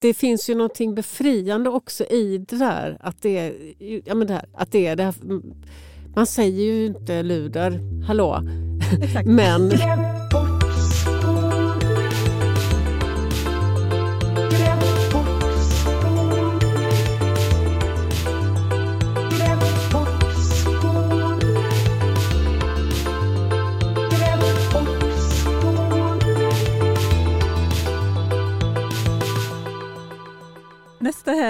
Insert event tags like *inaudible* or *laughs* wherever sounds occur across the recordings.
det finns ju någonting befriande också i det där. Att det är, ja, men det här, att det, är det här, man säger ju inte luder, hallå. men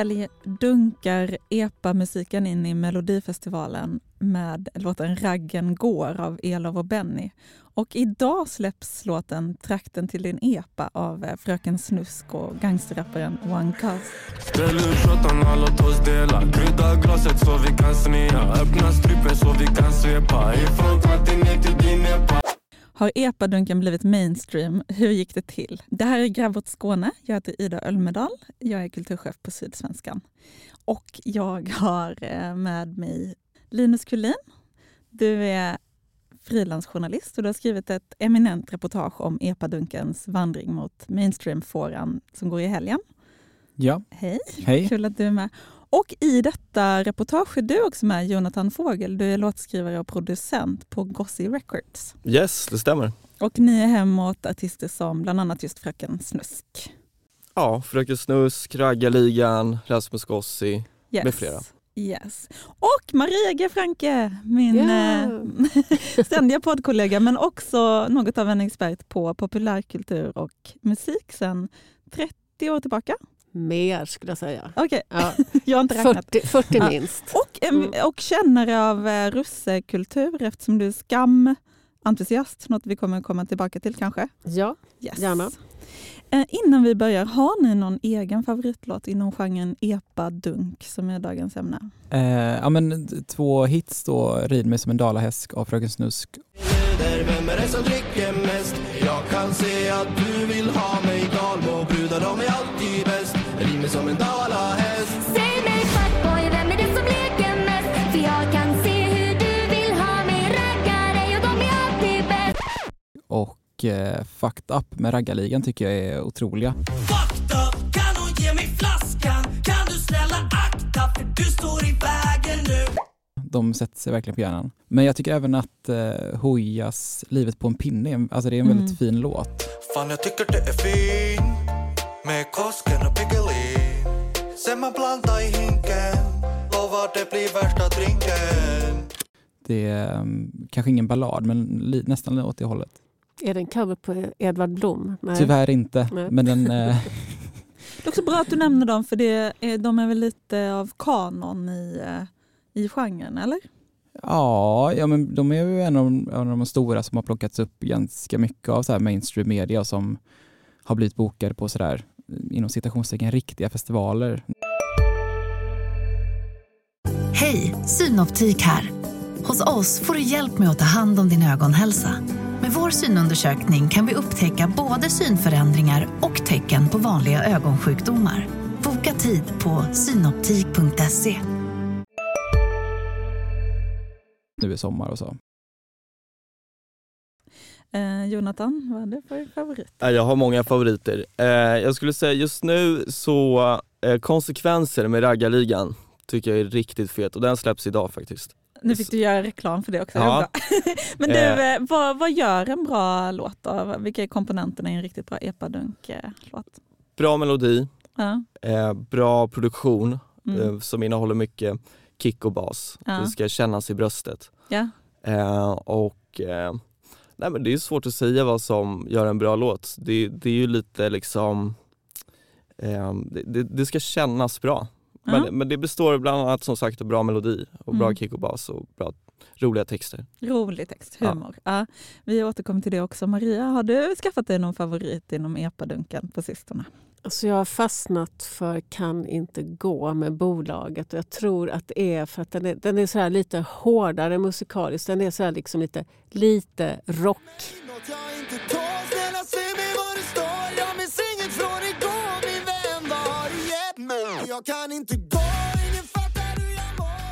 helg dunkar EPA-musiken in i Melodifestivalen med låten Raggen går av Elof och Benny. Och idag släpps låten Trakten till din EPA av eh, Fröken Snusk och gangsterrapparen One Cuz. Ställ ut shottarna, låt oss dela Krydda glaset så vi kan snea Öppna strippen så vi kan svepa Ifrån trakten ner till din EPA har epadunken blivit mainstream? Hur gick det till? Det här är Grävåt Skåne. Jag heter Ida Ölmedal. Jag är kulturchef på Sydsvenskan. Och jag har eh, med mig Linus Kullin. Du är frilansjournalist och du har skrivit ett eminent reportage om epadunkens vandring mot mainstream-fåran som går i helgen. Ja, Hej, hej. kul att du är med. Och i detta reportage är du också med, Jonathan Fågel. Du är låtskrivare och producent på Gossi Records. Yes, det stämmer. Och ni är hem åt artister som bland annat just Fröken Snusk. Ja, Fröken Snusk, Raggarligan, Rasmus Gossi Yes. med flera. Yes. Och Maria G. Franke, min eh, *laughs* ständiga poddkollega men också något av en expert på populärkultur och musik sedan 30 år tillbaka. Mer skulle jag säga. Okej, Ja, *laughs* jag har inte räknat. 40, 40 Ja. minst. Och, Mm. och kännare av eh, russekultur eftersom du är skamentusiast, något vi kommer komma tillbaka till kanske. Ja, Yes. Gärna. Eh, innan vi börjar, har ni någon egen favoritlåt inom genren epa-dunk som är dagens ämne? Eh, ja, men två hits då, Rid mig som en dalahäst av Fröken Snusk. Vem är det som dricker mest? Jag kan se att du vill ha mig Dalmo brudar de som en dalahäst Säg mig fuckboy, vem är det som leker mest? För jag kan se hur du vill ha mig raggare och de är alltid bäst Och eh, Fucked Up med Raggarligan tycker jag är otroliga. Fucked up, kan hon ge mig flaskan? Kan du snälla akta för du står i vägen nu De sätter sig verkligen på hjärnan. Men jag tycker även att eh, Hojas Livet på en pinne, alltså det är en Mm. väldigt fin låt. Fan jag tycker det är fin Med Kosken och Piggelin Sen man blandar i hinken Lovar det blir värsta drinken Det är mm, kanske ingen ballad, men li, nästan åt det hållet. Är det en cover på Edvard Blom? Nej. Tyvärr inte, Nej. men den... Eh, *laughs* Det är också bra att du nämner dem för det är, de är väl lite av kanon i, eh, i genren, eller? ja, ja, men de är ju en av, de- en av de stora som har plockats upp ganska mycket av så här mainstream media och som har blivit bokade på sådär inom citationstecken riktiga festivaler. Hej, Synoptik här. Hos oss får du hjälp med att ta hand om din ögonhälsa. Med vår synundersökning kan vi upptäcka både synförändringar och tecken på vanliga ögonsjukdomar. Boka tid på synoptik.se. Nu i sommar och så. Eh, Jonathan, vad är det för favorit? Ja, Jag har många favoriter. Eh, jag skulle säga just nu så eh, konsekvenser med Raggarligan tycker jag är riktigt fet och den släpps idag faktiskt. Nu fick du göra reklam för det också. Ja. *laughs* Men du, Eh. eh, vad, vad gör en bra låt då? Vilka är komponenterna i en riktigt bra epadunk-låt? Bra melodi, Ja. eh, bra produktion Mm. eh, som innehåller mycket kick och bas. Ja. Det ska kännas i bröstet. ja. Eh, och eh, nej men det är svårt att säga vad som gör en bra låt. Det, det är ju lite liksom, eh, det, det, ska kännas bra. Ja. Men, men det består bland annat som sagt av bra melodi och bra Mm. kick och bas och bra, roliga texter. Rolig text, Ja. humor. Ja. Vi återkommer till det också. Maria, har du skaffat dig någon favorit inom epadunken på sistone? Alltså jag har fastnat för Kan inte gå med bolaget. Och jag tror att det är för att den är, den är så här lite hårdare musikaliskt. Den är så här liksom lite, lite rock.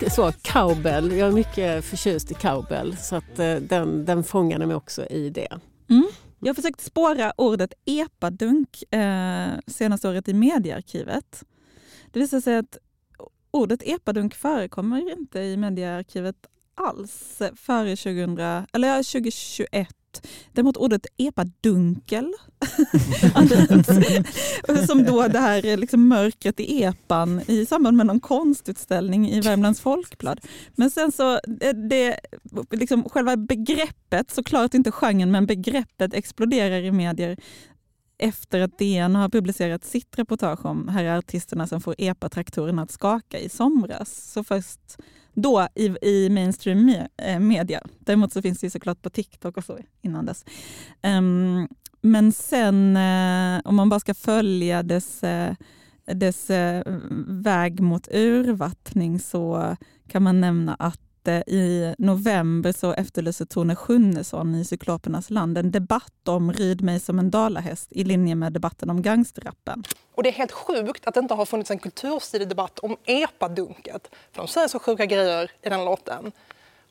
Det är så, cowbell. Jag är mycket förtjust i cowbell. Så att, eh, den, den fångade mig också i det. Mm. Jag har försökt spåra ordet epadunk eh, senaste året i mediearkivet. Det visar sig att ordet epadunk förekommer inte i mediearkivet alls före 2000, eller 2021. Däremot ordet epadunkel *laughs* används. Som då det här eh, liksom mörkret i epan i samband med någon konstutställning i Värmlands Folkblad. Men sen så, det, det, liksom själva begreppet, såklart inte genren, men begreppet exploderar i medier efter att DN har publicerat sitt reportage om här är artisterna som får epatraktorerna att skaka i somras. Så först då i, i mainstream-media. Eh, Däremot så finns det ju såklart på TikTok och så innan dess. Um, men sen eh, om man bara ska följa dess, eh, dess väg mot urvattning så kan man nämna att eh, i november så efterlyser Tone Schunnesson i Cyklopernas land en debatt om Rid mig som en dalahäst i linje med debatten om gangsterrappen. Och det är helt sjukt att det inte har funnits en kulturstilig debatt om epadunket. För de säger så sjuka grejer i den låten.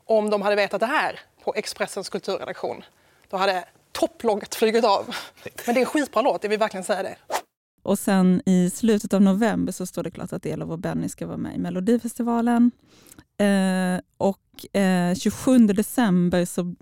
Om de hade vetat det här på Expressens kulturredaktion, då hade topplogget flugit av. Men det är en skitbra låt, jag vill verkligen säga det. Och sen i slutet av november så står det klart att Elof och Benny ska vara med i Melodifestivalen. Eh, och eh, 27 december så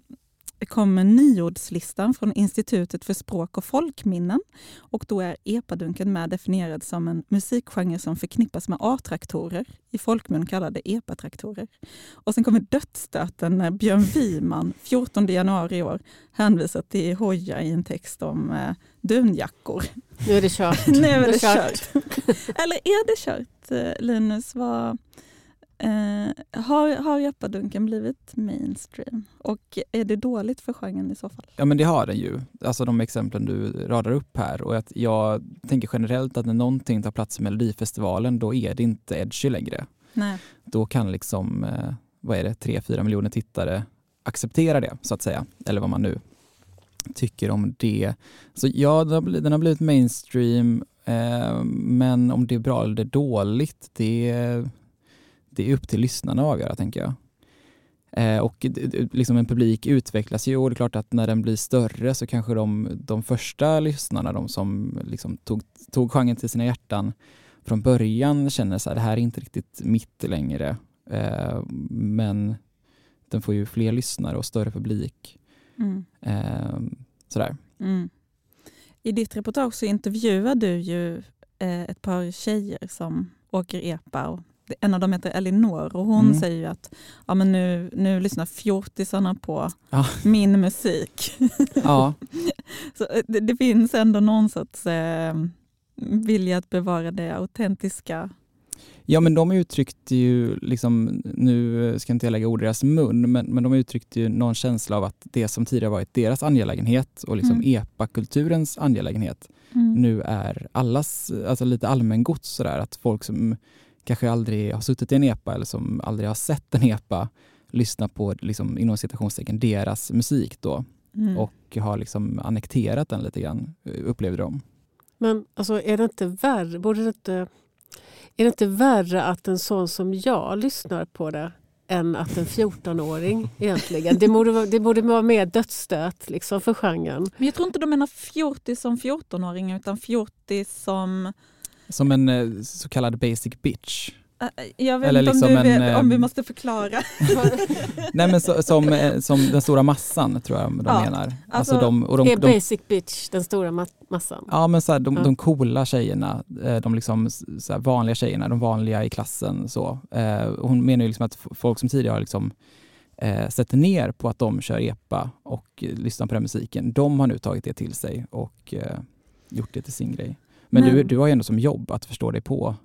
kommer nyordslistan från Institutet för språk och folkminnen. Och då är epadunken med definierad som en musikgenre som förknippas med A-traktorer, i folkmun kallade epatraktorer. Och sen kommer dödsstöten när Björn Wiman 14 januari i år hänvisar till Hoja i en text om eh, dunjackor. Nu är det kört. *laughs* Nu är Det det är kört. Eller är det kört, eh, Linus? Vad, eh, har, har epadunken blivit mainstream? Och är det dåligt för genren i så fall? Ja men det har den ju. Alltså de exemplen du radar upp här. Och att jag tänker generellt att när någonting tar plats i Melodifestivalen då är det inte edgy längre. Nej. Då kan liksom, eh, vad är det, 3-4 miljoner tittare acceptera det så att säga. Eller vad man nu tycker om det. Så ja, den har blivit, mainstream eh, men om det är bra eller det är dåligt det, det är upp till lyssnarna att avgöra tänker jag. Eh, och liksom en publik utvecklas ju och det är klart att när den blir större så kanske de, de första lyssnarna, de som liksom tog, tog genren till sina hjärtan från början känner så här, det här är inte riktigt mitt längre. Eh, men den får ju fler lyssnare och större publik. Mm. Eh, sådär. Mm. I ditt reportage så intervjuar du ju ett par tjejer som åker epa. Och en av dem heter Elinor och hon Mm. säger ju att ja, men nu, nu lyssnar fjortisarna på Ja. min musik. Ja, *laughs* Så eh, det, det finns ändå någon sorts eh, vilja att bevara det autentiska. Ja men de uttryckte ju, liksom, nu ska inte jag lägga ord i deras mun, men, men de uttryckte ju någon känsla av att det som tidigare varit deras angelägenhet och liksom Mm. epakulturens angelägenhet Mm. nu är allas, alltså lite allmängods sådär, att folk som kanske aldrig har suttit i en epa eller som aldrig har sett en epa lyssnar på, liksom, inom citationstecken, deras musik då Mm. och har liksom annekterat den lite grann, upplevde de. Men alltså, är det inte värre, borde det inte, är det inte värre att en sån som jag lyssnar på det än att en 14-åring *laughs* egentligen? Det borde, vara- det borde vara mer dödsstöt liksom, för genren. Men jag tror inte de menar fjortis som 14-åring utan fjortis som... Som en eh, så kallad basic bitch. äh, Jag vet Eller inte liksom om, du en, vet, om vi måste förklara. *laughs* Nej men så, som, eh, som den stora massan tror jag de Ja, menar. Alltså, alltså, de, och de, är de, basic bitch den stora ma- massan? ja men så här, de, Ja. de coola tjejerna, eh, de liksom så här vanliga tjejerna, de vanliga i klassen så. Eh, Hon menar ju liksom att folk som tidigare har liksom eh, sätter ner på att de kör epa och eh, lyssnar på den musiken, de har nu tagit det till sig och eh, gjort det till sin grej. Men, du, du har ju ändå som jobb att förstå dig på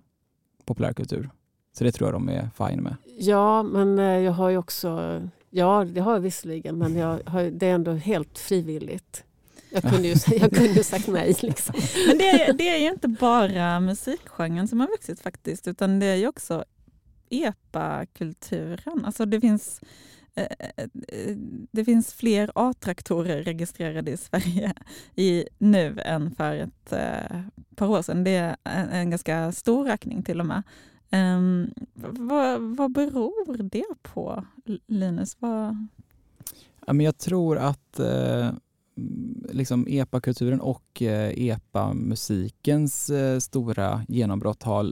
populärkultur. Så det tror jag de är fine med. Ja, men eh, jag har ju också... Ja, det har jag visserligen, men jag har, det är ändå helt frivilligt. Jag kunde ju, jag kunde ju sagt nej. *laughs* Liksom. Men det är, det är ju inte bara musikgenren som har vuxit faktiskt, utan det är ju också epakulturen. Alltså det finns det finns fler A-traktorer registrerade i Sverige i nu än för ett eh, par år sedan. Det är en, ganska stor ökning till och med. Um, vad, vad beror det på, Linus? Vad, Ja, men jag tror att eh, mm, liksom epa-kulturen och eh, epa-musikens eh, stora genombrott har,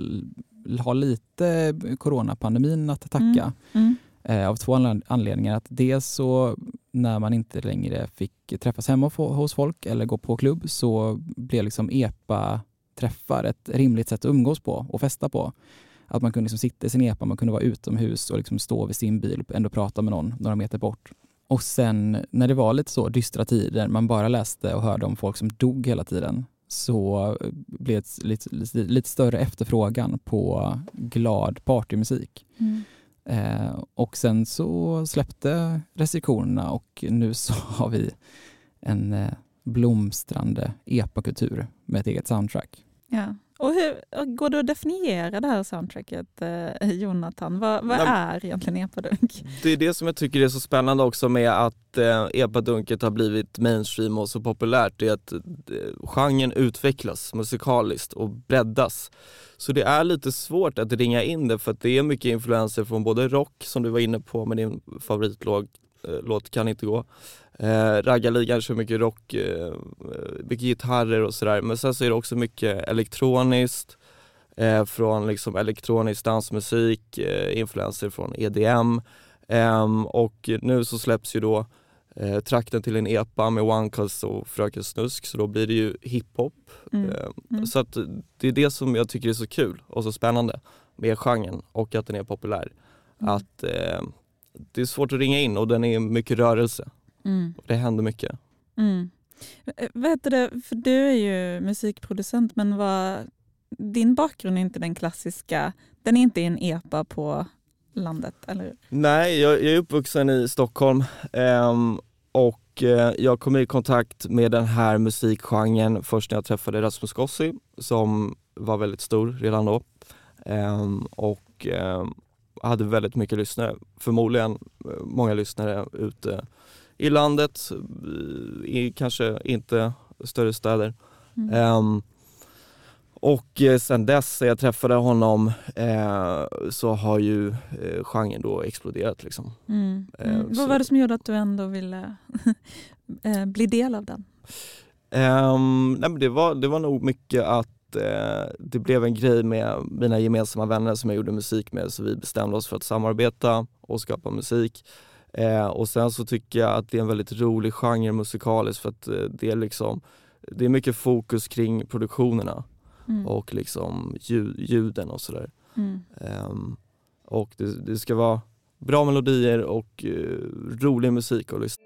har lite coronapandemin att tacka. Mm. Eh, Eh, av två anledningar. Att dels så när man inte längre fick träffas hemma hos folk eller gå på klubb så blev liksom EPA-träffar ett rimligt sätt att umgås på och festa på. Att man kunde liksom sitta i sin EPA, man kunde vara utomhus och liksom stå vid sin bil och ändå prata med någon några meter bort. Och sen när det var lite så dystra tider, man bara läste och hörde om folk som dog hela tiden, så blev det lite, lite, lite större efterfrågan på glad partymusik. Mm. Eh, och sen så släppte restriktionerna och nu *laughs* så har vi en eh, blomstrande epakultur med ett eget soundtrack. Ja. Och hur, går det att definiera det här soundtracket, eh, Jonathan? Vad, vad Nej, är egentligen epadunk? Det är det som jag tycker är så spännande också med att eh, epadunket har blivit mainstream och så populärt. Det är att eh, genren utvecklas musikaliskt och breddas. Så det är lite svårt att ringa in det för att det är mycket influenser från både rock som du var inne på med din favoritlåt eh, låt Kan inte gå. Eh, Raggarligan kör mycket rock, eh, mycket gitarrer och sådär. Men sen så är det också mycket elektroniskt eh, från liksom elektronisk dansmusik, eh, influenser från EDM. Ehm, och nu så släpps ju då eh, trakten till en EPA med One Cuz och Fröken Snusk så då blir det ju hiphop. Mm. Ehm, Mm. Så att det är det som jag tycker är så kul och så spännande med genren och att den är populär. Mm. Att eh, det är svårt att ringa in och den är mycket rörelse. Mm. Det händer mycket. Mm. Eh, Vad heter det, för du är ju musikproducent men vad, din bakgrund är inte den klassiska, den är inte en epa på landet, eller hur? Nej, jag, jag är uppvuxen i Stockholm ehm, och eh, jag kom i kontakt med den här musikgenren först när jag träffade Rasmus Gossi som var väldigt stor redan då. Ehm, och ehm, hade väldigt mycket lyssnare, förmodligen eh, många lyssnare ute i landet, i, i kanske inte större städer. Mm. Ehm, och eh, sen dess jag träffade honom eh, så har ju eh, genren då exploderat liksom. Mm. Eh, Mm. så- Vad var det som gjorde att du ändå ville *laughs* eh, bli del av den? Ehm, nej men det, var, det var nog mycket att eh, det blev en grej med mina gemensamma vänner som jag gjorde musik med så vi bestämde oss för att samarbeta och skapa musik. Eh, och sen så tycker jag att det är en väldigt rolig genre musikaliskt för att eh, det är liksom det är mycket fokus kring produktionerna Mm. och liksom ljud, ljuden och sådär. Mm. Ehm, och det, det ska vara bra melodier och eh, rolig musik att lyssna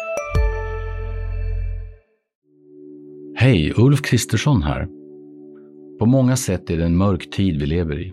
Hej, Ulf Kristersson här. På många sätt är det en mörk tid vi lever i.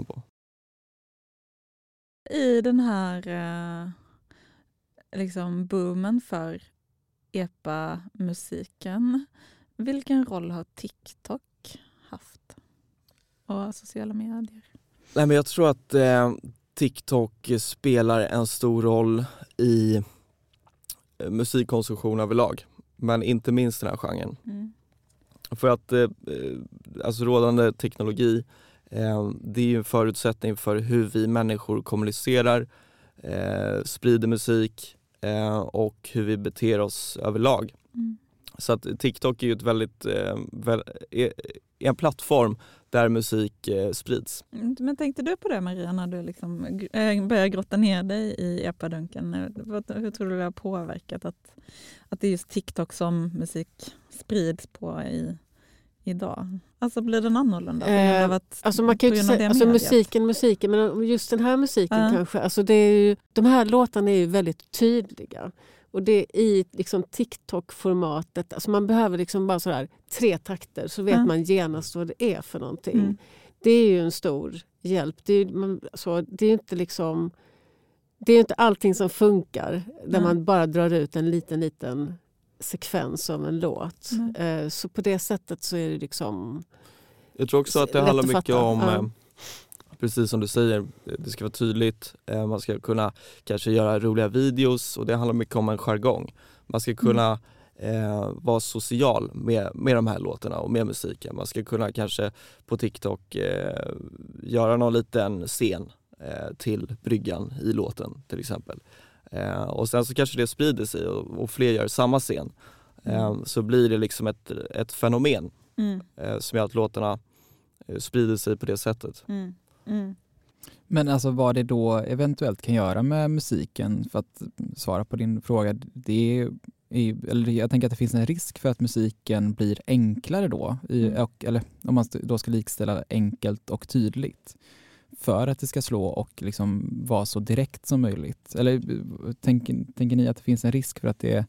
På. I den här eh, liksom boomen för epa-musiken, vilken roll har TikTok haft? Och sociala medier? Nej men jag tror att eh, TikTok spelar en stor roll i eh, musikkonsumtion överlag. Men inte minst den här genren. Mm. För att eh, eh, alltså rådande teknologi, det är ju en förutsättning för hur vi människor kommunicerar, eh, sprider musik eh, och hur vi beter oss överlag. Mm. Så att TikTok är ju ett väldigt, eh, är, en plattform där musik sprids. Mm, Men tänkte du på det Maria när du liksom började grotta ner dig i epadunken? Hur tror du det har påverkat att, att det är just TikTok som musik sprids på i, idag? Alltså blir den annorlunda? Eh, Alltså man kan säga, alltså musiken, musiken, men just den här musiken Ja. kanske. Alltså det är ju, de här låtarna är ju väldigt tydliga. Och det är i liksom TikTok-formatet, alltså man behöver liksom bara sådär tre takter så vet Ja. man genast vad det är för någonting. Mm. Det är ju en stor hjälp. Det är ju man, så, det är ju inte liksom... det är inte allting som funkar där Nej. man bara drar ut en liten, liten sekvens av en låt. Nej. Eh, Så på det sättet så är det liksom... Jag tror också att det handlar att mycket fatta, om, ja. eh, precis som du säger, det ska vara tydligt, eh, man ska kunna kanske göra roliga videos och det handlar mycket om en jargong. Man ska kunna eh, vara social med, med de här låtarna och med musiken. Man ska kunna kanske på TikTok eh, göra någon liten scen eh, till bryggan i låten till exempel. Eh, och sen så kanske det sprider sig och, och fler gör samma scen. Eh, så blir det liksom ett, ett fenomen Mm, eh, som gör att låtarna eh, sprider sig på det sättet. mm, mm. Men alltså vad det då eventuellt kan göra med musiken, för att svara på din fråga, det är, är- eller jag tänker att det finns en risk för att musiken blir enklare då, i, Mm. och, eller om man då ska likställa enkelt och tydligt, för att det ska slå och liksom vara så direkt som möjligt. Eller tänker, tänker ni att det finns en risk för att det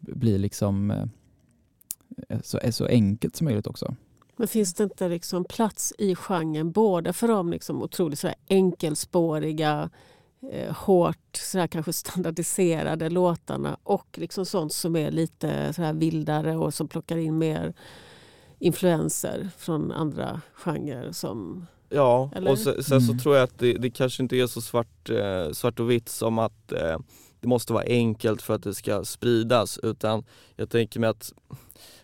blir liksom eh, så, är så enkelt som möjligt också? Men finns det inte liksom plats i genren både för de liksom otroligt sådär enkelspåriga, eh, hårt sådär kanske standardiserade låtarna och liksom sånt som är lite sådär vildare och som plockar in mer influenser från andra genrer som Ja, Eller? och sen, sen så Mm. tror jag att det, det kanske inte är så svart, eh, svart och vitt som att eh, det måste vara enkelt för att det ska spridas utan jag tänker mig att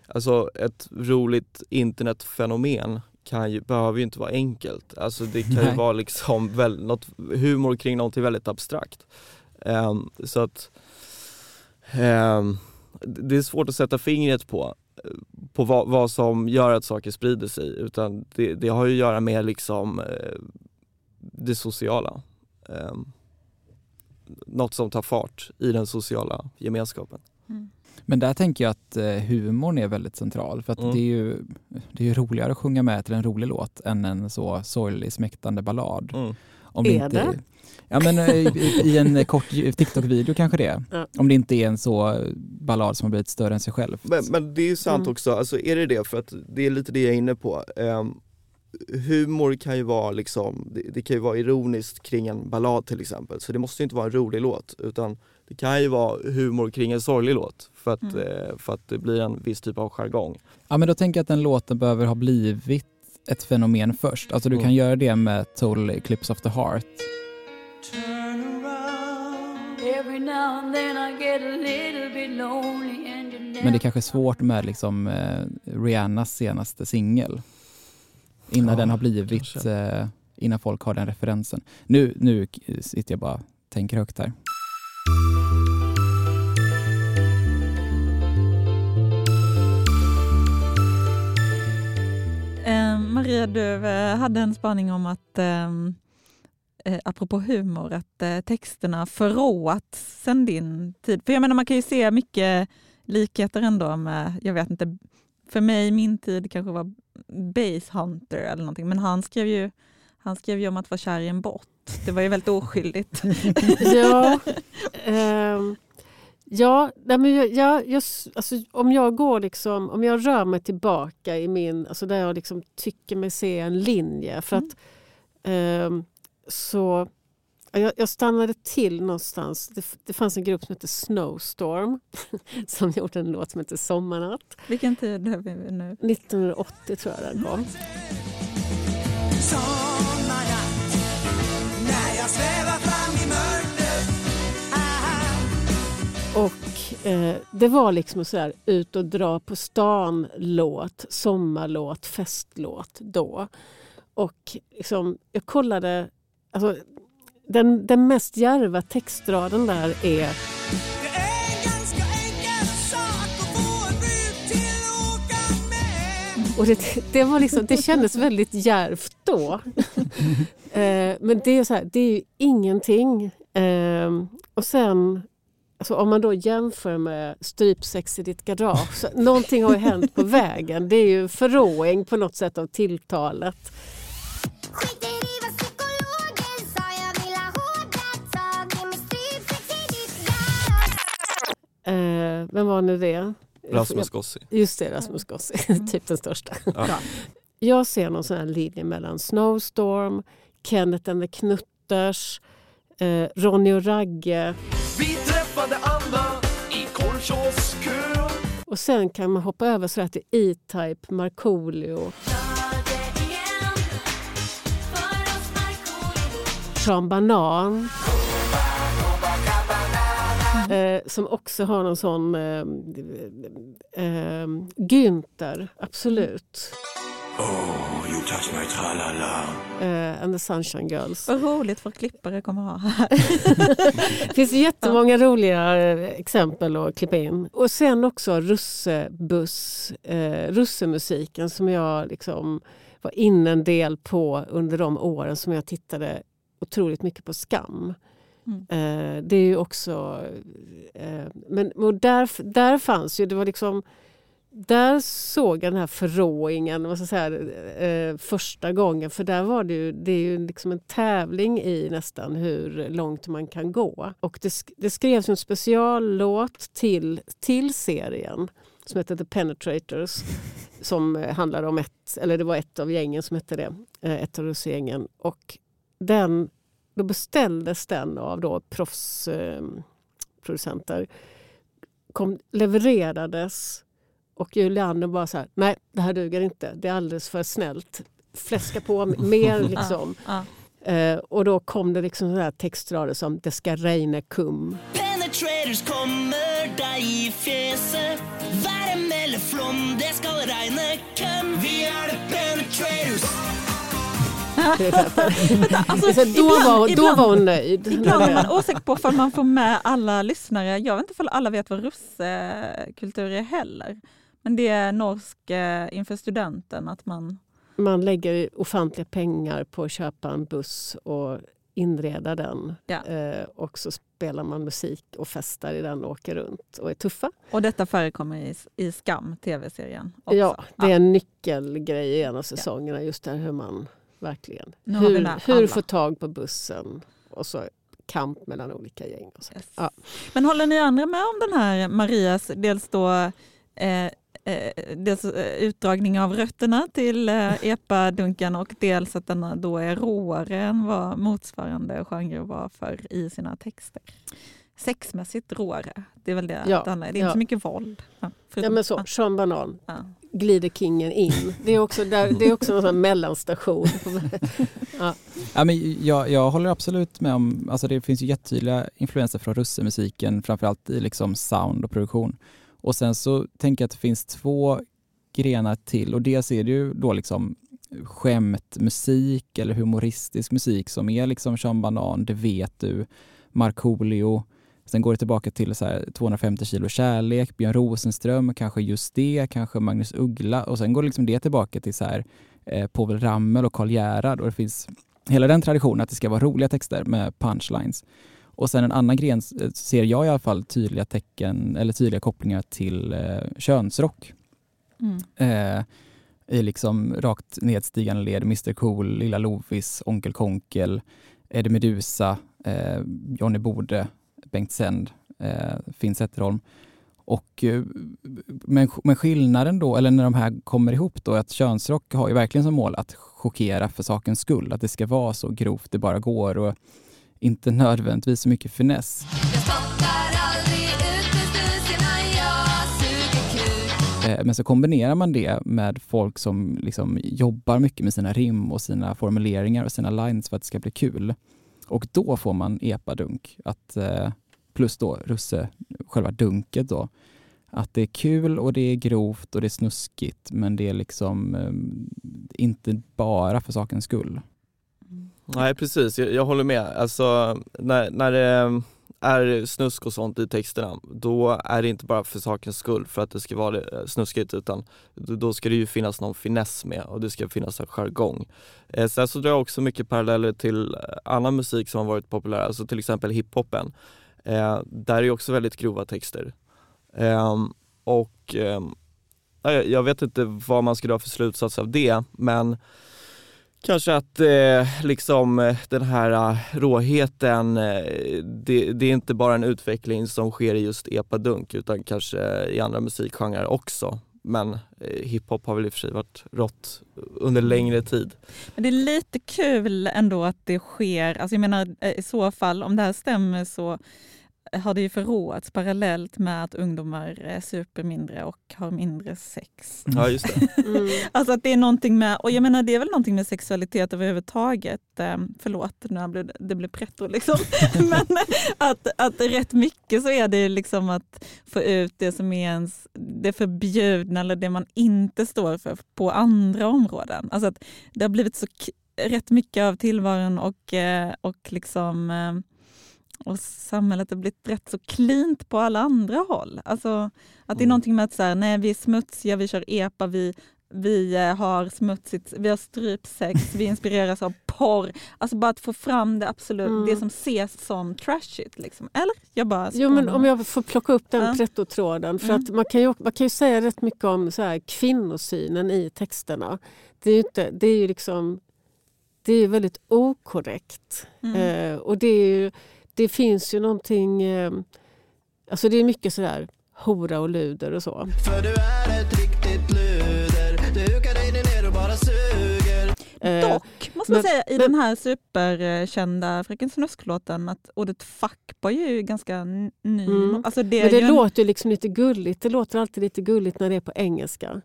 alltså ett roligt internetfenomen kan ju, behöver ju inte vara enkelt. Alltså det kan ju Nej. vara liksom väl, något humor kring någonting väldigt abstrakt. Ehm, så att ehm, det är svårt att sätta fingret på på vad, vad som gör att saker sprider sig utan det, det har ju att göra med liksom eh, det sociala. Eh, något som tar fart i den sociala gemenskapen. Mm. Men där tänker jag att eh, humorn är väldigt central för att Mm. det, är ju, det är ju roligare att sjunga med till en rolig låt än en så sorglig smäktande ballad. Mm. Om Är inte, det? Ja men eh, i, i en kort TikTok-video kanske det är. Ja. Om det inte är en så ballad som har blivit större än sig själv. Men, men det är ju sant Mm. också, alltså är det det? För att det är lite det jag är inne på. Ehm, humor kan ju vara liksom, det, det kan ju vara ironiskt kring en ballad till exempel, så det måste ju inte vara en rolig låt utan det kan ju vara humor kring en sorglig låt för att, Mm. eh, för att det blir en viss typ av jargong. Ja men då tänker jag att den låten behöver ha blivit ett fenomen först. Alltså du Mm. kan göra det med Total Eclipse of the Heart. Men det är kanske är svårt med liksom eh, Rihannas senaste singel. Innan Ja, den har blivit, eh, innan folk har den referensen. Nu, nu sitter jag bara och tänker högt här. Maria, du eh, hade en spaning om att, ehm, eh, apropå humor, att eh, texterna förråats sen din tid. För jag menar, man kan ju se mycket likheter ändå med, jag vet inte, för mig min tid kanske var Base Hunter eller någonting, men han skrev ju han skrev ju om att vara kär i en bot. Det var ju väldigt oskyldigt. *laughs* Ja, *laughs* ehm, ja, nej men jag, jag, jag, alltså, om jag går liksom, om jag rör mig tillbaka i min, alltså där jag liksom tycker mig se en linje. För Mm. att ehm, så jag, jag stannade till någonstans. Det, det fanns en grupp som hette Snowstorm *laughs* som gjorde en låt som heter Sommarnatt. Vilken tid är vi nu? 1980 tror jag den kom. Och eh, det var liksom så här ut och dra på stan-låt, sommarlåt, festlåt då. Och liksom, jag kollade, alltså, den, den mest djärva textraden där är Och det, det, var liksom, det kändes väldigt djärvt då. *laughs* eh, men det är, så här, det är ju ingenting. Eh, och sen, alltså om man då jämför med strypsex i ditt garage. Så, någonting har ju hänt på vägen. Det är ju förråing på något sätt av tilltalet. Eh, vem var nu det? Rasmus Gossi. Just det, Rasmus Gossi. typ den största. Ja. Jag ser någon sån här linje mellan Snowstorm, Kenneth and the Knutters, eh, Ronny och Ragge. Och sen kan man hoppa över så till E-Type, Markoolio, Sean Banan. Eh, som också har någon sån... Eh, eh, Günther, absolut. Oh, you touch my tralala Eh, and the Sunshine Girls. Vad roligt vår klippare kommer ha här. Det *laughs* finns jättemånga roliga eh, exempel att klippa in. Och sen också russebuss, eh, russemusiken som jag liksom var inne en del på under de åren som jag tittade otroligt mycket på Skam. Mm. Eh, det är ju också... Eh, men och där, där fanns ju, det var liksom... Där såg jag den här förråingen vad ska jag säga, eh, första gången. För där var det ju, det är ju liksom en tävling i nästan hur långt man kan gå. Och det, sk- det skrevs en speciallåt till, till serien som heter The Penetrators. *laughs* Som handlar om ett, eller det var ett av gängen som hette det, eh, ett av russegängen. Och den, då beställdes den av då proffsproducenter. Eh, kom, levererades och Julianne bara så här, nej det här duger inte, det är alldeles för snällt. Fläska på mer *laughs* liksom. Ja, Eh, och då kom det liksom så här textrader som Det ska regna kum. Penetrators kommer deg i fjeset. Være eller flom, det skal regne køm. Vi er the penetrators. *laughs* exempel. Alltså, Så då, ibland- var, då ibland- var hon nöjd. Ibland är man osäker på om man får med alla lyssnare. Jag vet inte om alla vet vad russekultur är heller. Men det är norsk eh, inför studenten att man... Man lägger ofantliga pengar på att köpa en buss och inreda den. Ja. Eh, och så spelar man musik och festar i den och åker runt och är tuffa. Och detta förekommer i, i Skam, tv-serien. också. Ja, det är en nyckelgrej i en av säsongerna. Just där hur man verkligen... Hur, hur få tag på bussen och så kamp mellan olika gäng. Yes. Ja. Men håller ni andra med om den här Marias, dels då eh, dels eh, utdragning av rötterna till eh, epadunken och dels att den då är råare än vad motsvarande genre var för i sina texter. Sexmässigt råare, det är väl det Ja, det handlar Det är ja. inte så mycket våld. Ja, Ja, men så, Sean Banan, ja. glider kingen in. *laughs* Det är också, där, det är också en sån mellanstation. *laughs* ja. Ja, men jag, jag håller absolut med om, alltså det finns ju jättetydliga influenser från russemusiken, framförallt i liksom sound och produktion. Och sen så tänker jag att det finns två grenar till och dels är det ju då liksom skämtmusik eller humoristisk musik som är liksom Sean Banan, Det vet du, Markoolio. Sen går det tillbaka till så här 250 kilo kärlek, Björn Rosenström, kanske just det, kanske Magnus Uggla och sen går liksom det tillbaka till så här eh, Povel Ramel och Karl Gerhard och det finns hela den traditionen att det ska vara roliga texter med punchlines. Och sen en annan gren eh, ser jag i alla fall tydliga tecken eller tydliga kopplingar till eh, könsrock. Mm. Eh, I liksom rakt nedstigande led, Mr Cool, Lilla Lovis, Onkel Konkel, Eddie Meduza, eh, Johnny Bode, Bengt Sänd, eh, Finn Zetterholm. Och, eh, men, men skillnaden då, eller när de här kommer ihop då, att könsrock har ju verkligen som mål att chockera för sakens skull. Att det ska vara så grovt det bara går och inte nödvändigtvis så mycket finess. Eh, Men så kombinerar man det med folk som liksom jobbar mycket med sina rim och sina formuleringar och sina lines för att det ska bli kul. Och då får man epadunk, att, eh, plus då russe, själva dunket då. Att det är kul och det är grovt och det är snuskigt men det är liksom eh, inte bara för sakens skull. Nej precis, jag, jag håller med. Alltså när, när det är snusk och sånt i texterna, då är det inte bara för sakens skull för att det ska vara eh, snuskigt utan då ska det ju finnas någon finess med och det ska finnas en jargong. Eh, sen så drar jag också mycket paralleller till eh, annan musik som har varit populär, alltså till exempel hiphopen. Eh, där är ju också väldigt grova texter. Eh, och eh, jag jag vet inte vad man ska dra för slutsats av det men Kanske att eh, liksom eh, den här eh, råheten, eh, det, det är inte bara en utveckling som sker i just epadunk utan kanske i andra musikgenrer också. men eh, hiphop har väl i och för sig varit rått under längre tid. Men det är lite kul ändå att det sker, alltså jag menar i så fall om det här stämmer så har det ju förråats parallellt med att ungdomar eh, super mindre och har mindre sex. Ja just det. *laughs* Mm. Alltså att det är någonting med, och jag menar det är väl någonting med sexualitet överhuvudtaget. Eh, förlåt, nu blev det, det blev pretto liksom. *laughs* Men att, att rätt mycket så är det liksom att få ut det som är ens det förbjudna eller det man inte står för på andra områden. Alltså att det har blivit så rätt mycket av tillvaron och, eh, och liksom och samhället har blivit rätt så klint på alla andra håll. Alltså att det är Mm. någonting med att så här, nej, vi är smutsiga, vi kör epa, vi, vi eh, har smutsigt, vi har strypsex, *laughs* vi inspireras av porr. Alltså bara att få fram det absolut, Mm. det som ses som trashigt. Liksom. Eller? Jag bara Jo, men om jag får plocka upp den pretto-tråden. För Mm. att man, kan ju, man kan ju säga rätt mycket om så här, kvinnosynen i texterna. Det är ju, inte, det är ju liksom, det är väldigt okorrekt. Mm. Eh, och det, är ju, det finns ju någonting... Eh, alltså det är mycket sådär hora och luder och så. För du är ett riktigt luder Du hukar dig ner och bara suger Eh, Dock måste man men- säga i men- den här superkända Fröken Snusk-låten att ordet fuckboy är ju ganska ny. Mm. Alltså det men det ju låter ju liksom lite gulligt. Det låter alltid lite gulligt när det är på engelska.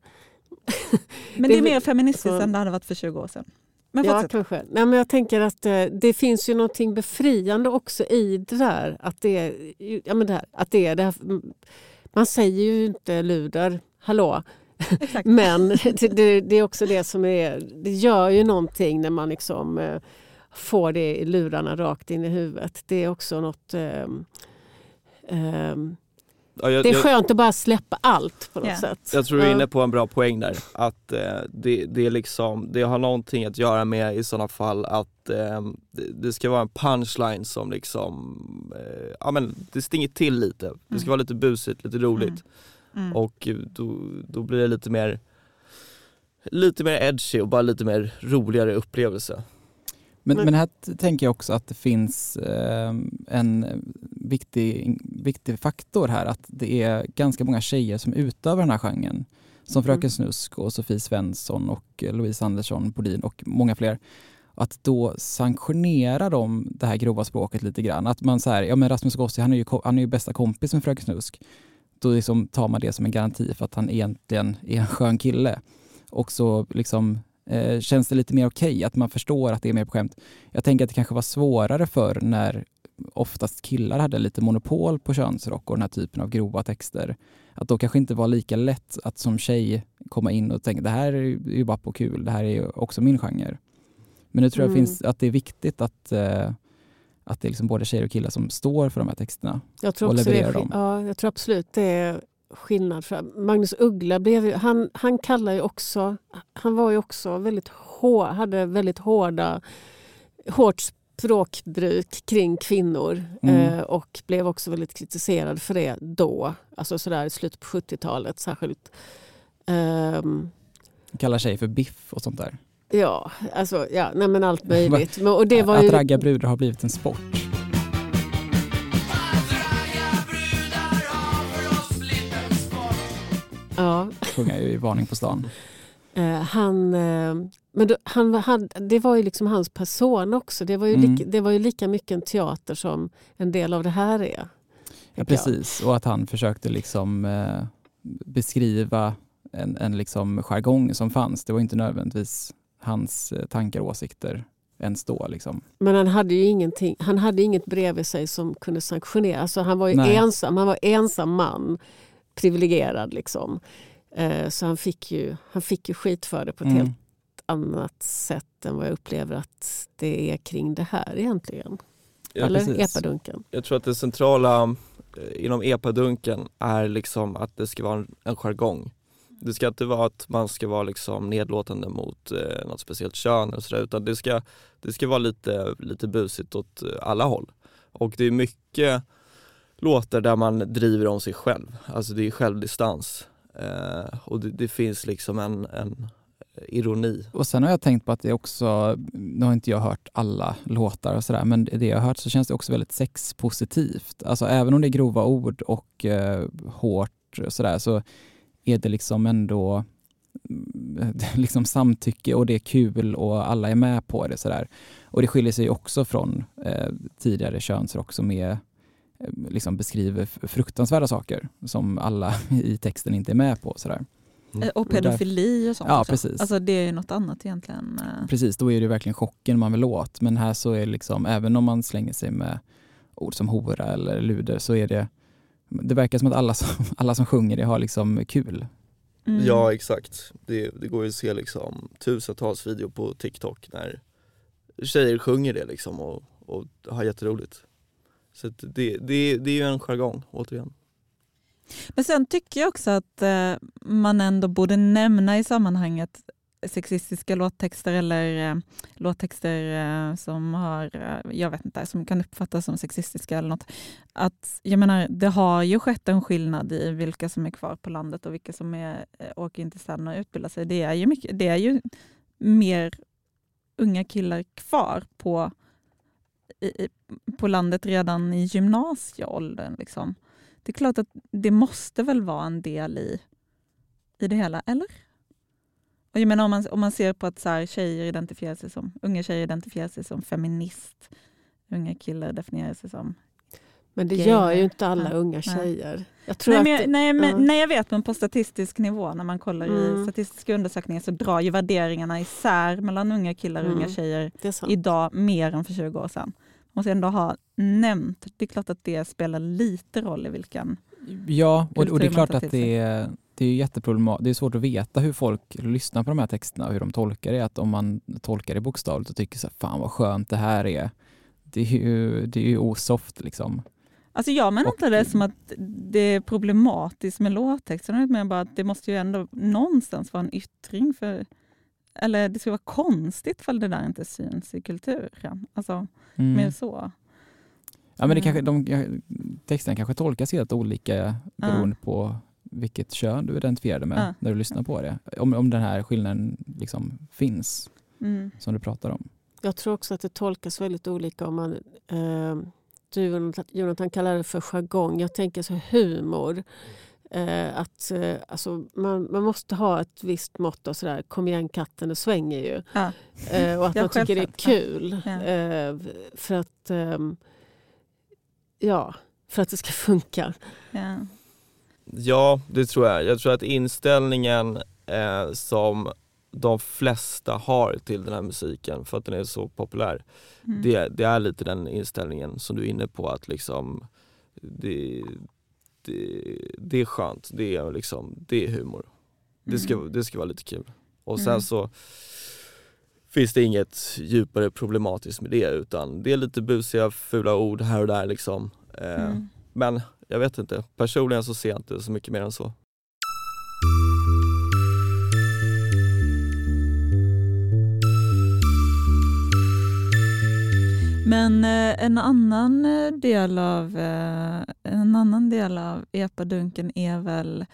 men det det är mer feministiskt så- än det hade varit för 20 år sedan. Men Ja, fortsätt. kanske. Nej, men jag tänker att eh, det finns ju någonting befriande också i det där. Att det är, ja, men det här, att det är det här. Man säger ju inte luder, hallå. *laughs* Men det, det, det är också det som är, det gör ju någonting när man liksom eh, får det i lurarna rakt in i huvudet. Det är också något ehm, Ja, jag, det är jag, skönt att bara släppa allt på något Ja. sätt. jag tror du är inne på en bra poäng där. Att eh, det, det, är liksom, det har någonting att göra med i sådana fall att eh, det, det ska vara en punchline som liksom, eh, ja men det stinger till lite. Det ska Mm. vara lite busigt, lite roligt. Mm. Och då, då blir det lite mer Lite mer edgy och bara lite mer roligare upplevelse. Men, Men- men här tänker jag också att det finns eh, en viktig, viktig faktor här att det är ganska många tjejer som utövar den här genren. Som Fröken Mm. Snusk och Sofie Svensson och Louise Andersson Bodin och många fler. Att då sanktionera de det här grova språket lite grann. Att man säger, ja men Rasmus Gossi han är ju, han är ju bästa kompis med Fröken Snusk. Då liksom tar man det som en garanti för att han egentligen är en skön kille. Och så liksom eh, känns det lite mer okej att man förstår att det är mer på skämt. Jag tänker att det kanske var svårare för när oftast killar hade lite monopol på könsrock och den här typen av grova texter. Att då kanske inte var lika lätt att som tjej komma in och tänka det här är ju- bara på kul, det här är ju också min genre. Men nu tror jag Mm. finns, att det är viktigt att, eh, att det är liksom både tjejer och killar som står för de här texterna. Jag tror, och det levererar skill- dem. ja, jag tror absolut det är skillnad. För Magnus Uggla blev ju, han, han kallar ju också, han var ju också väldigt hår, hade väldigt hårda, hårt språkbruk kring kvinnor Mm. eh, och blev också väldigt kritiserad för det då. Alltså sådär i slutet på 70-talet särskilt. Ehm, Kallar tjejer för biff och sånt där. ja, alltså ja, nej men allt möjligt. *laughs* Men, och det var att ju, ragga brudar har blivit en sport. Ja, Sjunger ju i Varning på stan. Eh, han, eh, men då, han, han, det var ju liksom hans person också. Det var, ju Mm. lika, det var ju lika mycket en teater som en del av det här är. Ja, tänker jag. precis, och att han försökte liksom eh, beskriva en, en liksom jargong som fanns. Det var inte nödvändigtvis hans tankar och åsikter ens då. Liksom. Men han hade ju ingenting, han hade inget bredvid sig som kunde sanktionera. Alltså han var ju Nej. ensam, han var ensam man, privilegierad liksom. Eh, så han fick, ju, han fick ju skit för det på ett Mm. helt annat sätt än vad jag upplever att det är kring det här egentligen. Ja, Eller precis. epadunken. Jag tror att det centrala eh, inom epadunken är liksom att det ska vara en, en jargong. Det ska inte vara att man ska vara liksom nedlåtande mot eh, något speciellt kön eller sådär, utan det ska, det ska vara lite, lite busigt åt alla håll. Och det är mycket låtar där man driver om sig själv, alltså det är självdistans. Eh, och det, det finns liksom en, en ironi. Och sen har jag tänkt på att det också, nu har inte jag hört alla låtar och sådär, men det jag har hört så känns det också väldigt sexpositivt. Alltså även om det är grova ord och eh, hårt och sådär så är det liksom ändå *laughs* liksom samtycke och det är kul och alla är med på det sådär. Och det skiljer sig också från eh, tidigare könsrock som är, liksom beskriver fruktansvärda saker som alla *laughs* i texten inte är med på. Sådär. Eh, Och pedofili och sånt Ja, också. precis. Alltså det är ju något annat egentligen. eh. Precis, då är det verkligen chocken man vill åt. Men här så är det liksom, även om man slänger sig med ord som hora eller luder så är det, det verkar som att alla som, *laughs* alla som sjunger det har liksom kul. Mm. Ja exakt, det, det går ju att se liksom tusentals videor på TikTok när tjejer sjunger det liksom och, och har jätteroligt. Så det, det, det är ju en jargong återigen. Men sen tycker jag också att eh, man ändå borde nämna i sammanhanget sexistiska låttexter eller eh, låttexter eh, som har, eh, jag vet inte, som kan uppfattas som sexistiska eller något. Att, jag menar, det har ju skett en skillnad i vilka som är kvar på landet och vilka som är, eh, åker in till städerna och utbildar sig. Det är ju, mycket, det är ju mer unga killar kvar på, i, på landet redan i gymnasieåldern. Liksom. Det är klart att det måste väl vara en del i, i det hela, eller? Och jag menar om man, om man ser på att så här, tjejer identifierar sig som, unga tjejer identifierar sig som feminist, unga killar definierar sig som... Men det Gay. gör ju inte alla Nej. unga Nej. tjejer. Jag tror Nej, att men, jag- nej, men, ja. nej, jag vet, men på statistisk nivå, när man kollar Mm. i statistiska undersökningar så drar ju värderingarna isär mellan unga killar och unga Mm. tjejer är sant. idag mer än för 20 år sedan. Man måste ändå ha nämnt, det är klart att det spelar lite roll i vilken... Ja, och, och det är klart att det är, det är jätteproblematiskt. Det är svårt att veta hur folk lyssnar på de här texterna och hur de tolkar det. Att om man tolkar det bokstavligt och tycker så här, fan vad skönt det här är. Det är ju, det är ju osoft liksom. Alltså jag menar Och- inte det som att det är problematiskt med låttexterna, utan bara att det måste ju ändå någonstans vara en yttring för... Eller det skulle vara konstigt för det där inte syns i kulturen. Alltså Mm. mer så. Ja, men det Mm. kanske, de, texterna kanske tolkas helt olika beroende på vilket kön du identifierar dig med Ja. när du lyssnar på det. Om, om den här skillnaden liksom finns, Mm. som du pratar om. Jag tror också att det tolkas väldigt olika om man... Eh, du Jonathan, Jonathan kallar det för jargong. Jag tänker så humor. Eh, att, eh, alltså, man, man måste ha ett visst mått av sådär, kom igen katten, det svänger ju. Ja. Eh, och att man tycker det är kul. Ja. Eh, för att... ehm, ja, för att det ska *laughs* funka. Ja. Ja, det tror jag. Jag tror att inställningen eh, som de flesta har till den här musiken för att den är så populär, Mm. det, det är lite den inställningen som du är inne på att liksom det, det, det är skönt, det är, liksom, det är humor. Det ska, Mm. det ska vara lite kul. Och sen Mm. så finns det inget djupare problematiskt med det utan det är lite busiga fula ord här och där liksom. Eh, Mm. Men jag vet inte, personligen så ser jag inte så mycket mer än så. Men eh, en annan eh, del av eh, en annan del av epadunken är väl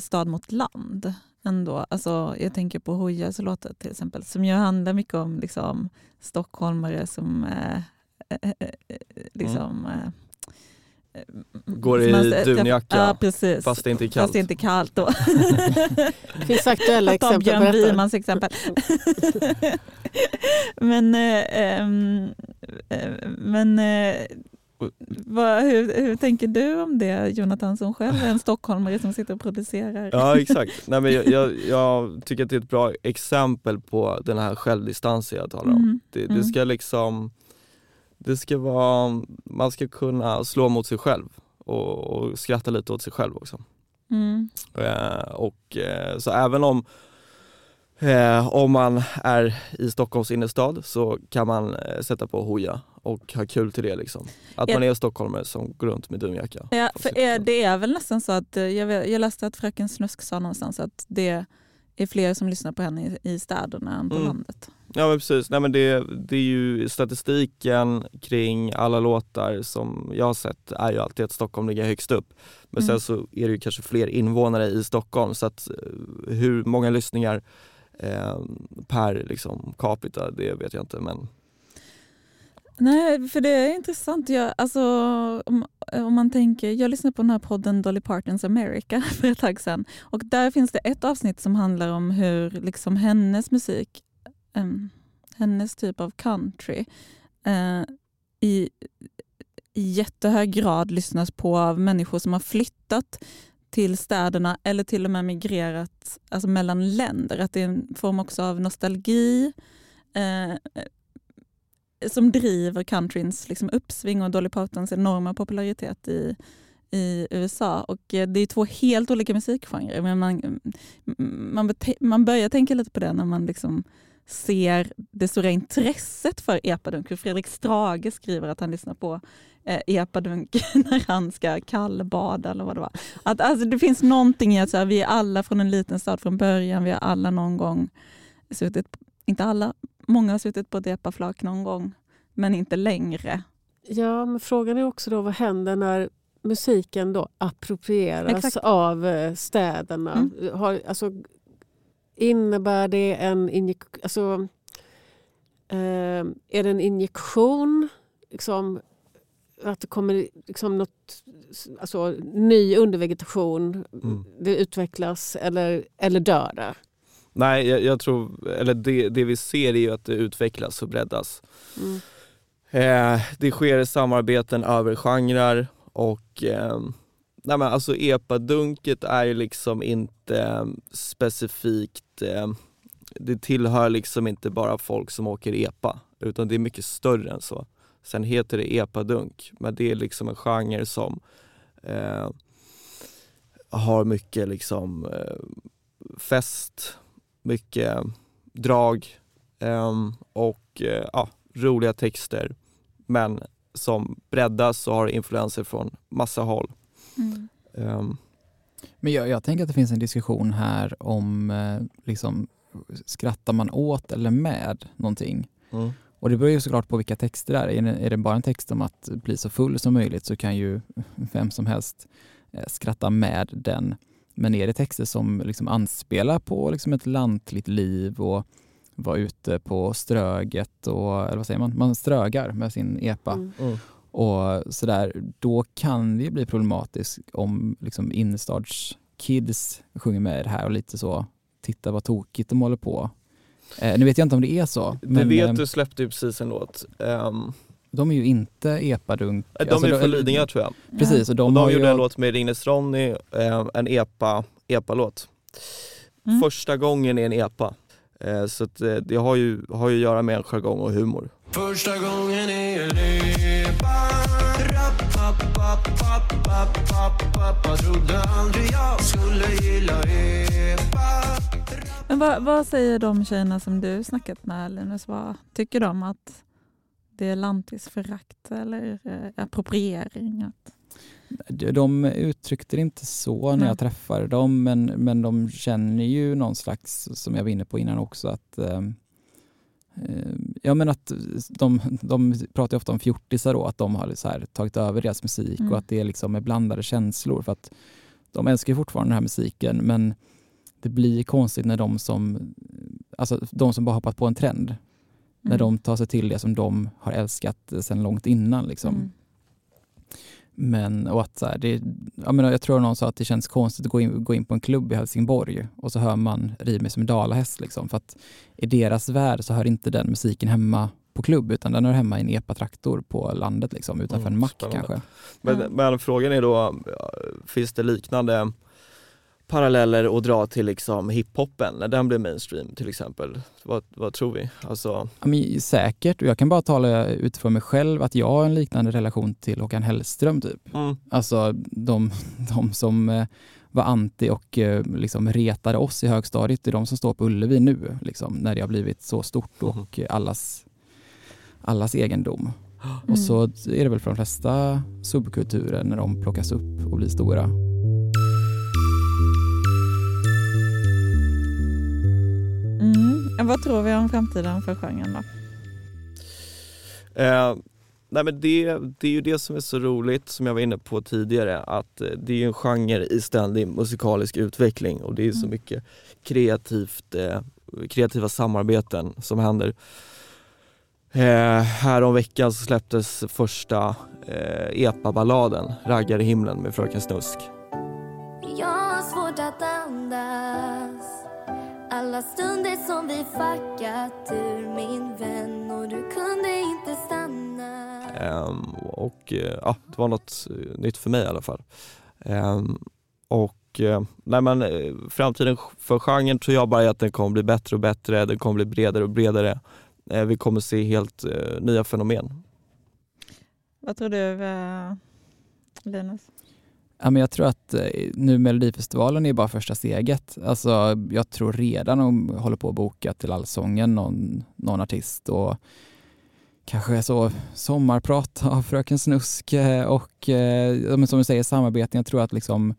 Stad mot land. Ändå. Alltså, jag tänker på Hojas låtar till exempel som ju handlar mycket om liksom, stockholmare som eh, eh, eh, liksom, eh, Går som i man- dunjacka, ja, precis. fast det inte är Fast kallt. det inte är kallt då. *laughs* Det finns aktuella Ta exempel Björn på detta. Wimans exempel. *laughs* men eh, ehm, eh, men eh, vad, hur, hur tänker du om det Jonathan som själv är en stockholmare som sitter och producerar? Ja exakt, *laughs* Nej, men jag, jag, jag tycker att det är ett bra exempel på den här självdistansen jag talar om. Mm, Det, det mm. ska liksom, det ska vara, man ska kunna slå mot sig själv och, och skratta lite åt sig själv också. Mm. Eh, och, eh, så även om, eh, om man är i Stockholms innerstad så kan man eh, sätta på hoja och ha kul till det liksom. Att Ja. man är stockholmare som går runt med dunjacka. Ja, för är, det är väl nästan så att, eh, jag, vet, jag läste att Fröken Snusk sa någonstans att det är fler som lyssnar på henne i, i städerna än på Mm. landet. Ja men precis, Nej, men det, det är ju statistiken kring alla låtar som jag har sett är ju alltid att Stockholm ligger högst upp. Men Mm. sen så är det ju kanske fler invånare i Stockholm så att eh, hur många lyssningar eh, per liksom capita det vet jag inte men Nej, för det är intressant. Jag, alltså, om, om man tänker, jag lyssnade på den här podden Dolly Partons America *laughs* för ett tag sedan. Och där finns det ett avsnitt som handlar om hur liksom hennes musik, um, hennes typ av country, uh, i, i jättehög grad lyssnas på av människor som har flyttat till städerna eller till och med migrerat alltså mellan länder. Att det är en form också av nostalgi eh, eh som driver countryns liksom uppsving och Dolly Partons enorma popularitet i, i USA. Och eh, det är två helt olika musikgenrer men man, mm, man, man börjar tänka lite på det när man liksom ser det stora intresset för epadunk. Fredrik Strage skriver att han lyssnar på eh, epadunk *laughs* när han ska kallbada eller vad det var. Att, alltså, det finns någonting i att så här, vi är alla från en liten stad från början. Vi har alla någon gång suttit, inte alla, många har suttit på ett epaflak någon gång, men inte längre. Ja, men frågan är också då vad händer när musiken då approprieras Exakt. av eh, städerna? Mm. Har, alltså, innebär det en injektion? Alltså, eh, är det en injektion? Liksom, att det kommer liksom något, alltså, ny undervegetation? Mm. Det utvecklas eller, eller dör det? Nej, jag, jag tror, eller det, det vi ser är ju att det utvecklas och breddas. Mm. Eh, det sker samarbeten över genrer och eh, nej men alltså epadunket är ju liksom inte specifikt, eh, det tillhör liksom inte bara folk som åker epa utan det är mycket större än så. Sen heter det epadunk men det är liksom en genre som eh, har mycket liksom eh, fest, mycket drag eh, och eh, ja, roliga texter men som breddas och har influenser från massa håll. Ehm, Men jag, jag tänker att det finns en diskussion här om eh, liksom, skrattar man åt eller med någonting? mm. Och det beror ju såklart på vilka texter det är. Är det, är det bara en text om att bli så full som möjligt så kan ju *laughs* vem som helst eh, skratta med den. Men är det texter som liksom anspelar på liksom ett lantligt liv och vara ute på ströget och, eller vad säger man, man strögar med sin epa Mm. Mm. Och sådär, då kan det ju bli problematiskt om liksom innerstadskids sjunger med i det här och lite så, titta vad tokigt de håller på. Eh, nu vet jag inte om det är så, Det men vet eh, du släppte ju precis en låt. Ehm, de är ju inte epadunk. de alltså, är ju från Lidingö tror jag. Precis, och de, och de har gjorde ju, en låt med Ringnes Ronny, eh, en epa, epa-låt. Mm. Första gången i en epa. Eh, så att, eh, det har ju, har ju att göra med jargong och humor. Första gången i en epa Rapp, papp, papp, papp, papp, papp, pappa Trodde aldrig jag skulle gilla epa Men vad, vad säger de tjejerna som du snackat med Linus? Vad tycker de att det är lantisförakt eller eh, appropriering? Att, de uttryckte det inte så när Nej. jag träffade dem, men, men de känner ju någon slags, som jag var inne på innan också, att eh, Ja men att de, de pratar ju ofta om fjortisar då, att de har så här tagit över deras musik Mm. och att det är liksom med blandade känslor för att de älskar fortfarande den här musiken men det blir konstigt när de som, alltså de som bara hoppat på en trend, när Mm. de tar sig till det som de har älskat sedan långt innan liksom. Mm. Men och att så här, det, jag, menar, jag tror någon sa att det känns konstigt att gå in, gå in på en klubb i Helsingborg och så hör man Riv mig som en dalahäst. Liksom, för att i deras värld så hör inte den musiken hemma på klubb utan den hör hemma i en epatraktor på landet liksom, utanför Mm, en mack kanske. Men, men frågan är då, finns det liknande paralleller att dra till liksom hiphopen när den blev mainstream till exempel? Vad, vad tror vi? Alltså, Ja, men, säkert, och jag kan bara tala utifrån mig själv att jag har en liknande relation till Håkan Hellström typ. mm, Alltså de, de som eh, var anti och eh, liksom retade oss i högstadiet, det är de som står på Ullevi nu, liksom, när det har blivit så stort och eh, allas, allas egendom. Mm. *gasps* Och så är det väl för de flesta subkulturer när de plockas upp och blir stora. Vad tror vi om framtiden för genren då? Eh, nej men det, det är ju det som är så roligt som jag var inne på tidigare att eh, det är ju en genre i ständig musikalisk utveckling och det är så Mm. mycket kreativt, eh, kreativa samarbeten som händer. Eh, här om veckan så släpptes första eh, epa-balladen Raggar i himlen med Fröken Snusk. Jag har svårt att andas Alla stunder som vi fuckat ur min vän och du kunde inte stanna Ehm, och eh, ja, det var något eh, nytt för mig i alla fall. Ehm, och eh, nej men, framtiden för genren tror jag bara är att den kommer bli bättre och bättre, den kommer bli bredare och bredare. Vi kommer se helt nya fenomen. Vad tror du Linus? Ja, men jag tror att eh, nu Melodifestivalen är bara första steget. Alltså, jag tror redan de håller på att boka till Allsången någon, någon artist och kanske så sommarprat av Fröken Snusk och eh, som du säger samarbeten. Jag tror att liksom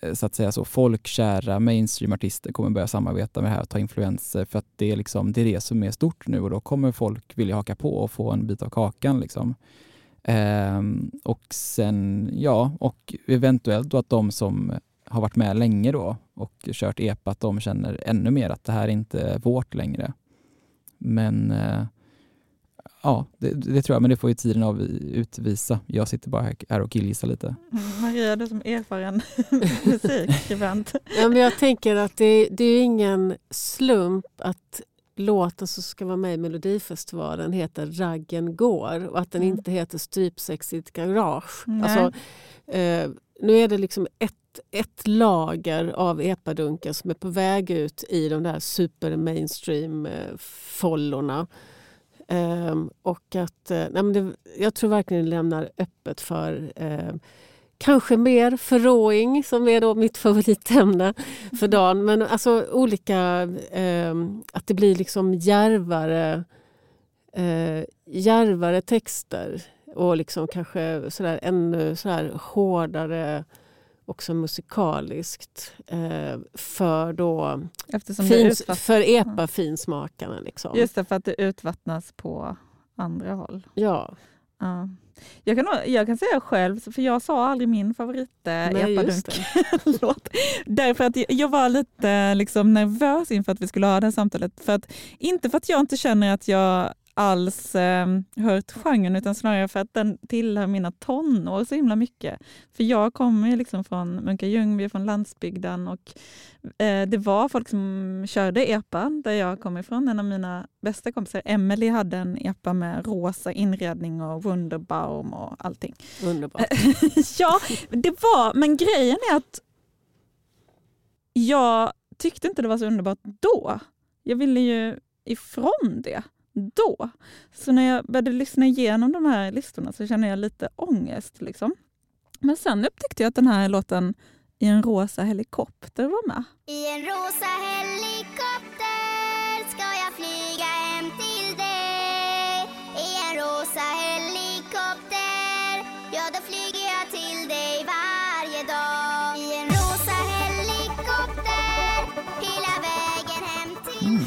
eh, så att säga så folkkära mainstreamartister kommer börja samarbeta med det här och ta influenser för att det är liksom det är det som är stort nu och då kommer folk vilja haka på och få en bit av kakan liksom. Ehm, och sen, ja, och eventuellt då att de som har varit med länge då och kört EPA, att de känner ännu mer att det här är inte vårt längre. Men eh, ja, det, det tror jag, men det får ju tiden av utvisa. Jag sitter bara här och killgissar lite. Mm, Maria, du som erfaren *laughs* musikskribent. Ja, men jag tänker att det, det är ingen slump att låten som ska vara med i Melodifestivalen heter Raggen går och att den Mm. inte heter Strypsex i ett garage. Nej. Alltså, eh, nu är det liksom ett, ett lager av epadunkar som är på väg ut i de där super mainstream eh, follorna. Ehm, och att, eh, nej men det, jag tror verkligen det lämnar öppet för eh, kanske mer förråing som är då mitt favoritämne för dagen. Men alltså olika, eh, att det blir liksom djärvare, eh, djärvare texter och liksom kanske sådär ännu sådär hårdare också musikaliskt eh, för då Eftersom fins, för epa-finsmakarna. Liksom. Just det, för att det utvattnas på andra håll. Ja. Ja. Jag, kan, jag kan säga själv, för jag sa aldrig min favorit eh, epadunk-låt. *laughs* Därför att jag- jag var lite liksom, nervös inför att vi skulle ha det här samtalet. För att, inte för att jag inte känner att jag alls eh, hört genren utan snarare för att den tillhör mina tonår så himla mycket. För jag kommer liksom från Munka Ljungby, från landsbygden och eh, det var folk som körde epa där jag kommer ifrån. En av mina bästa kompisar, Emily, hade en epa med rosa inredning och Wunderbaum och allting. Underbart. *laughs* ja, det var, men grejen är att jag tyckte inte det var så underbart då. Jag ville ju ifrån det då. Så när jag började lyssna igenom de här listorna så kände jag lite ångest. Liksom. Men sen upptäckte jag att den här låten I en rosa helikopter var med. I en rosa helikopter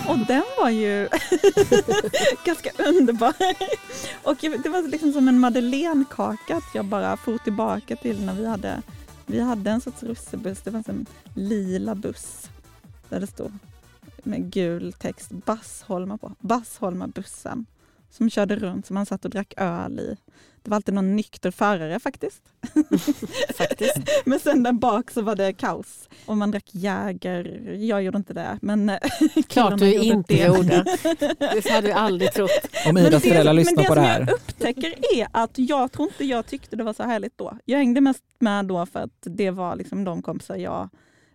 Och den var ju *laughs* ganska underbar. Och det var liksom som en madeleinekaka att jag bara for tillbaka till när vi hade, vi hade en sorts russebuss. Det fanns en lila buss där det stod med gul text Bassholma på. Bassholma bussen som körde runt som man satt och drack öl i. Det var alltid någon nykter förare faktiskt. *laughs* faktiskt. Men sen där bak så var det kaos. Och man drack Jäger. Jag gjorde inte det. Men *laughs* Klart du inte det. gjorde. Det hade jag aldrig trott. Om Men Idas det- föräldrar men lyssnar på det som här. jag upptäcker är att jag tror inte jag tyckte det var så härligt då. Jag hängde mest med då för att det var liksom de kompisar jag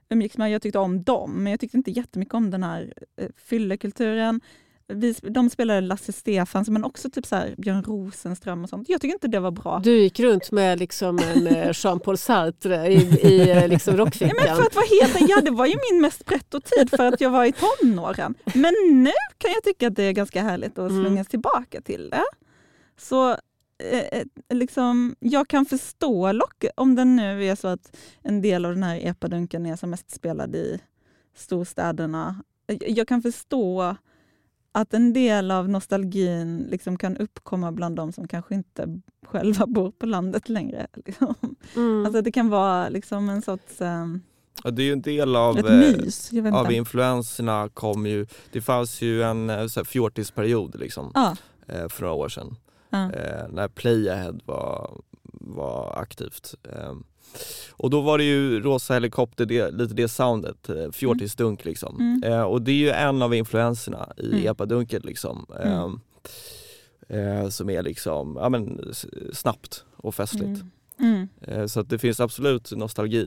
umgicks med. Jag tyckte om dem, men jag tyckte inte jättemycket om den här eh, fyllekulturen. Vi, de spelade Lasse Stefans, men också typ så här Björn Rosenström och sånt. Jag tycker inte det var bra. Du gick runt med liksom en *laughs* eh, Jean-Paul Sartre i, i eh, liksom rockfickan. men för att vara helt ja, det var ju min mest pretto-tid för att jag var i tonåren. Men nu kan jag tycka att det är ganska härligt att Mm. slungas tillbaka till det. Så eh, eh, liksom, jag kan förstå lock om det nu är så att en del av den här epadunken är som mest spelad i storstäderna. Jag- Jag kan förstå att en del av nostalgin liksom kan uppkomma bland de som kanske inte själva *laughs* bor på landet längre. Liksom. Mm. Alltså det kan vara liksom en sorts... ehm, Ja, det är ju en del av, eh, mys. Av influenserna kom ju, det fanns ju en eh, fjortisperiod liksom. Ja. eh, för några år sedan. Ja. Eh, när Playahead var, var aktivt. Och då var det ju Rosa Helikopter, det, lite det soundet, eh, fjortisdunk liksom. Mm. Eh, och det är ju en av influenserna i Mm. epadunket liksom. Eh, eh, som är liksom, ja men snabbt och festligt. Mm. Mm. Eh, så att det finns absolut nostalgi.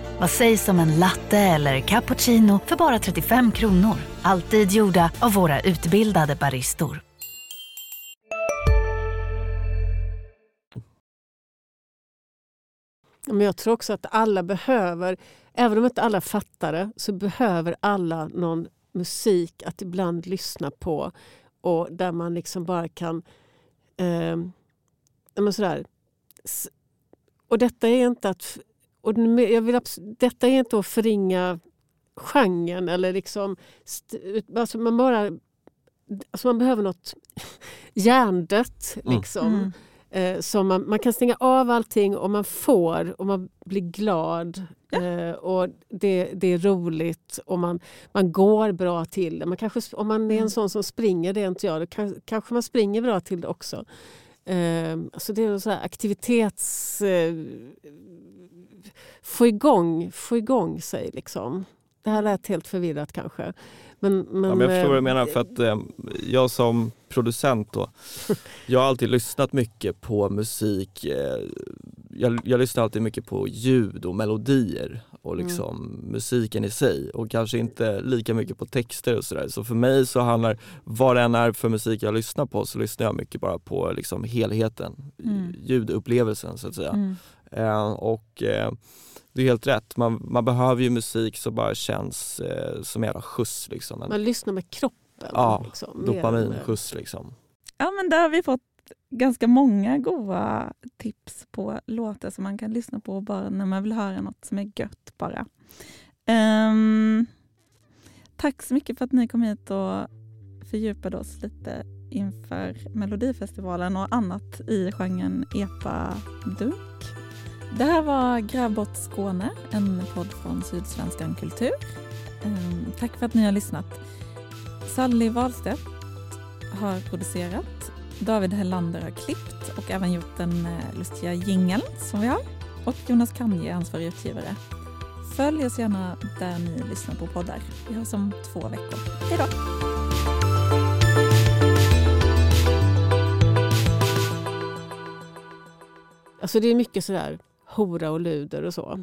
Vad sägs om en latte eller cappuccino för bara 35 kronor? Alltid gjorda av våra utbildade baristor. Men jag tror också att alla behöver, även om inte alla fattar det, så behöver alla någon musik att ibland lyssna på och där man liksom bara kan... Eh, men sådär. Och detta är inte att... Och jag vill, detta är inte att förringa genren eller liksom... Alltså man, bara, alltså man behöver något *laughs* hjärndött. Mm. Liksom. Mm. Eh, som man, man kan stänga av allting och man får och man blir glad. Eh, och det, det är roligt och man, man går bra till det. Man kanske, om man är en sån som springer, det är inte jag, då kan, kanske man springer bra till det också. Eh, alltså det är så här aktivitets... Få, igång, få igång sig liksom. Det här lät helt förvirrat kanske. Men, men, ja, men jag förstår vad du eh, menar för att eh, jag som producent då, *laughs* jag har alltid lyssnat mycket på musik. Eh, jag, jag lyssnar alltid mycket på ljud och melodier och Mm. liksom musiken i sig och kanske inte lika mycket på texter och sådär. Så för mig så handlar, vad det än är för musik jag lyssnar på så lyssnar jag mycket bara på liksom helheten, Mm. ljudupplevelsen så att säga. Mm. Eh, och eh, det är helt rätt, man, man behöver ju musik som bara känns eh, som en jävla skjuts liksom. Man lyssnar med kroppen. Ja, liksom, dopaminskjuts liksom. Ja, men där har vi fått ganska många goda tips på låtar som man kan lyssna på bara när man vill höra något som är gött bara. Ehm, tack så mycket för att ni kom hit och fördjupade oss lite inför Melodifestivalen och annat i genren epa-dunk. Det här var Grävbort Skåne, en podd från Sydsvenskan Kultur. Ehm, tack för att ni har lyssnat. Sally Wahlstedt har producerat. David Hellander har klippt och även gjort den eh, lustiga jingeln som vi har. Och Jonas Kanje är ansvarig utgivare. Följ oss gärna där ni lyssnar på poddar. Vi hörs om två veckor. Hej då! Alltså det är mycket sådär hora och luder och så.